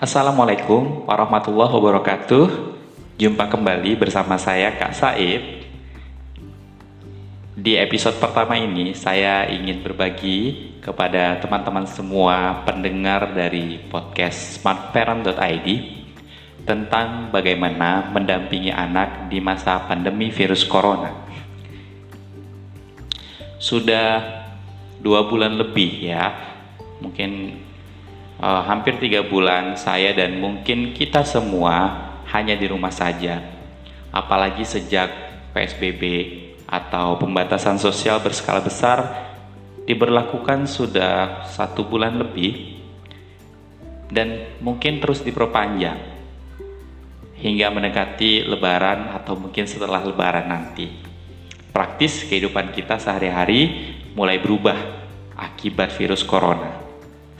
Assalamualaikum warahmatullahi wabarakatuh. Jumpa kembali bersama saya Kak Saib. Di episode pertama ini saya ingin berbagi kepada teman-teman semua pendengar dari podcast smartparent.id tentang bagaimana mendampingi anak di masa pandemi virus corona. Sudah dua bulan lebih ya, mungkin uh, hampir tiga bulan saya dan mungkin kita semua hanya di rumah saja. Apalagi sejak PSBB atau pembatasan sosial berskala besar diberlakukan sudah satu bulan lebih dan mungkin terus diperpanjang hingga mendekati lebaran atau mungkin setelah lebaran nanti. Praktis kehidupan kita sehari-hari mulai berubah akibat virus corona.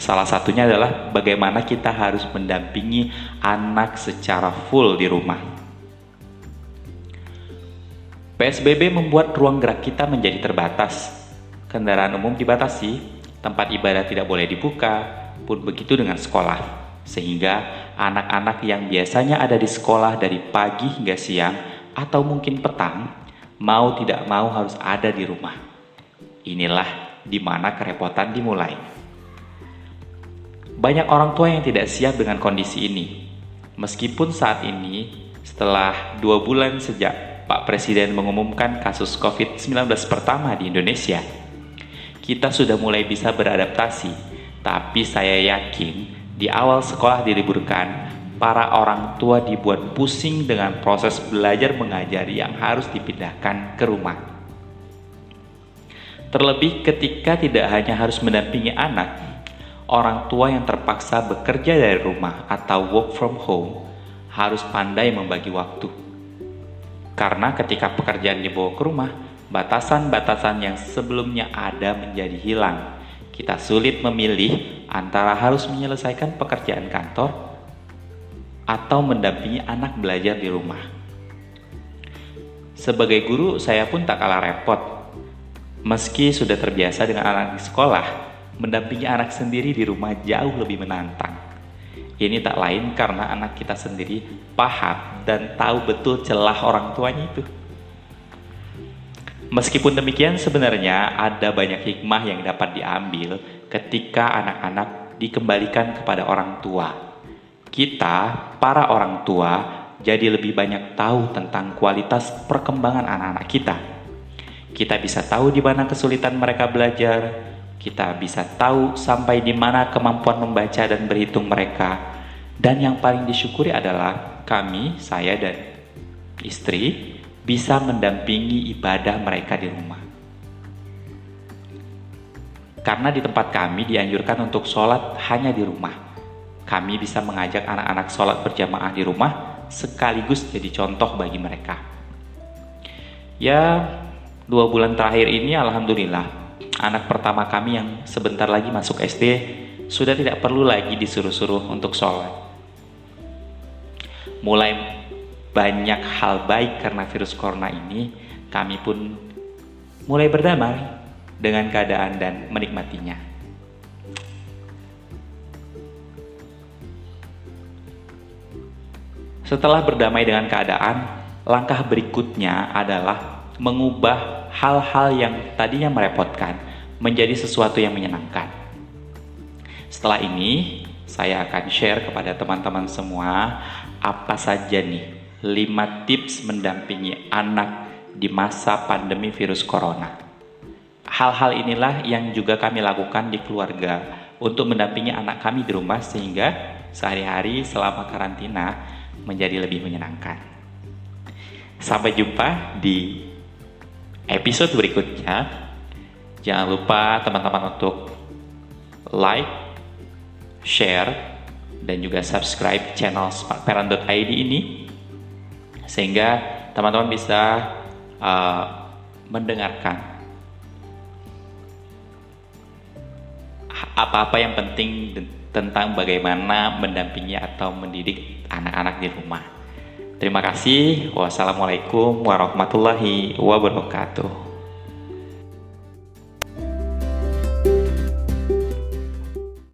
Salah satunya adalah bagaimana kita harus mendampingi anak secara full di rumah. PSBB membuat ruang gerak kita menjadi terbatas. Kendaraan umum dibatasi, tempat ibadah tidak boleh dibuka, pun begitu dengan sekolah. Sehingga anak-anak yang biasanya ada di sekolah dari pagi hingga siang atau mungkin petang, mau tidak mau harus ada di rumah. Inilah di mana kerepotan dimulai. Banyak orang tua yang tidak siap dengan kondisi ini. Meskipun saat ini, setelah dua bulan sejak Pak Presiden mengumumkan kasus COVID-19 pertama di Indonesia, kita sudah mulai bisa beradaptasi. Tapi saya yakin di awal sekolah diliburkan, para orang tua dibuat pusing dengan proses belajar mengajar yang harus dipindahkan ke rumah. Terlebih ketika tidak hanya harus mendampingi anak, orang tua yang terpaksa bekerja dari rumah atau work from home harus pandai membagi waktu. Karena ketika pekerjaan dibawa ke rumah, batasan-batasan yang sebelumnya ada menjadi hilang. Kita sulit memilih antara harus menyelesaikan pekerjaan kantor atau mendampingi anak belajar di rumah. Sebagai guru, saya pun tak kalah repot. Meski sudah terbiasa dengan anak di sekolah, mendampingi anak sendiri di rumah jauh lebih menantang. Ini tak lain karena anak kita sendiri paham dan tahu betul celah orang tuanya itu. Meskipun demikian, sebenarnya ada banyak hikmah yang dapat diambil ketika anak-anak dikembalikan kepada orang tua. Kita, para orang tua, jadi lebih banyak tahu tentang kualitas perkembangan anak-anak kita. Kita bisa tahu di mana kesulitan mereka belajar, kita bisa tahu sampai di mana kemampuan membaca dan berhitung mereka. Dan yang paling disyukuri adalah kami, saya dan istri bisa mendampingi ibadah mereka di rumah. Karena di tempat kami dianjurkan untuk sholat hanya di rumah. Kami bisa mengajak anak-anak sholat berjamaah di rumah sekaligus jadi contoh bagi mereka. Ya, dua bulan terakhir ini Alhamdulillah anak pertama kami yang sebentar lagi masuk SD sudah tidak perlu lagi disuruh-suruh untuk sholat. Mulai banyak hal baik karena virus corona ini, kami pun mulai berdamai dengan keadaan dan menikmatinya. Setelah berdamai dengan keadaan, langkah berikutnya adalah mengubah hal-hal yang tadinya merepotkan menjadi sesuatu yang menyenangkan. Setelah ini, saya akan share kepada teman-teman semua apa saja nih 5 tips mendampingi anak di masa pandemi virus corona. Hal-hal inilah yang juga kami lakukan di keluarga untuk mendampingi anak kami di rumah sehingga sehari-hari selama karantina menjadi lebih menyenangkan. Sampai jumpa di episode berikutnya Jangan lupa teman-teman untuk like, share, dan juga subscribe channel smartparent.id ini sehingga teman-teman bisa uh, mendengarkan apa-apa yang penting tentang bagaimana mendampingi atau mendidik anak-anak di rumah. Terima kasih. Wassalamualaikum warahmatullahi wabarakatuh.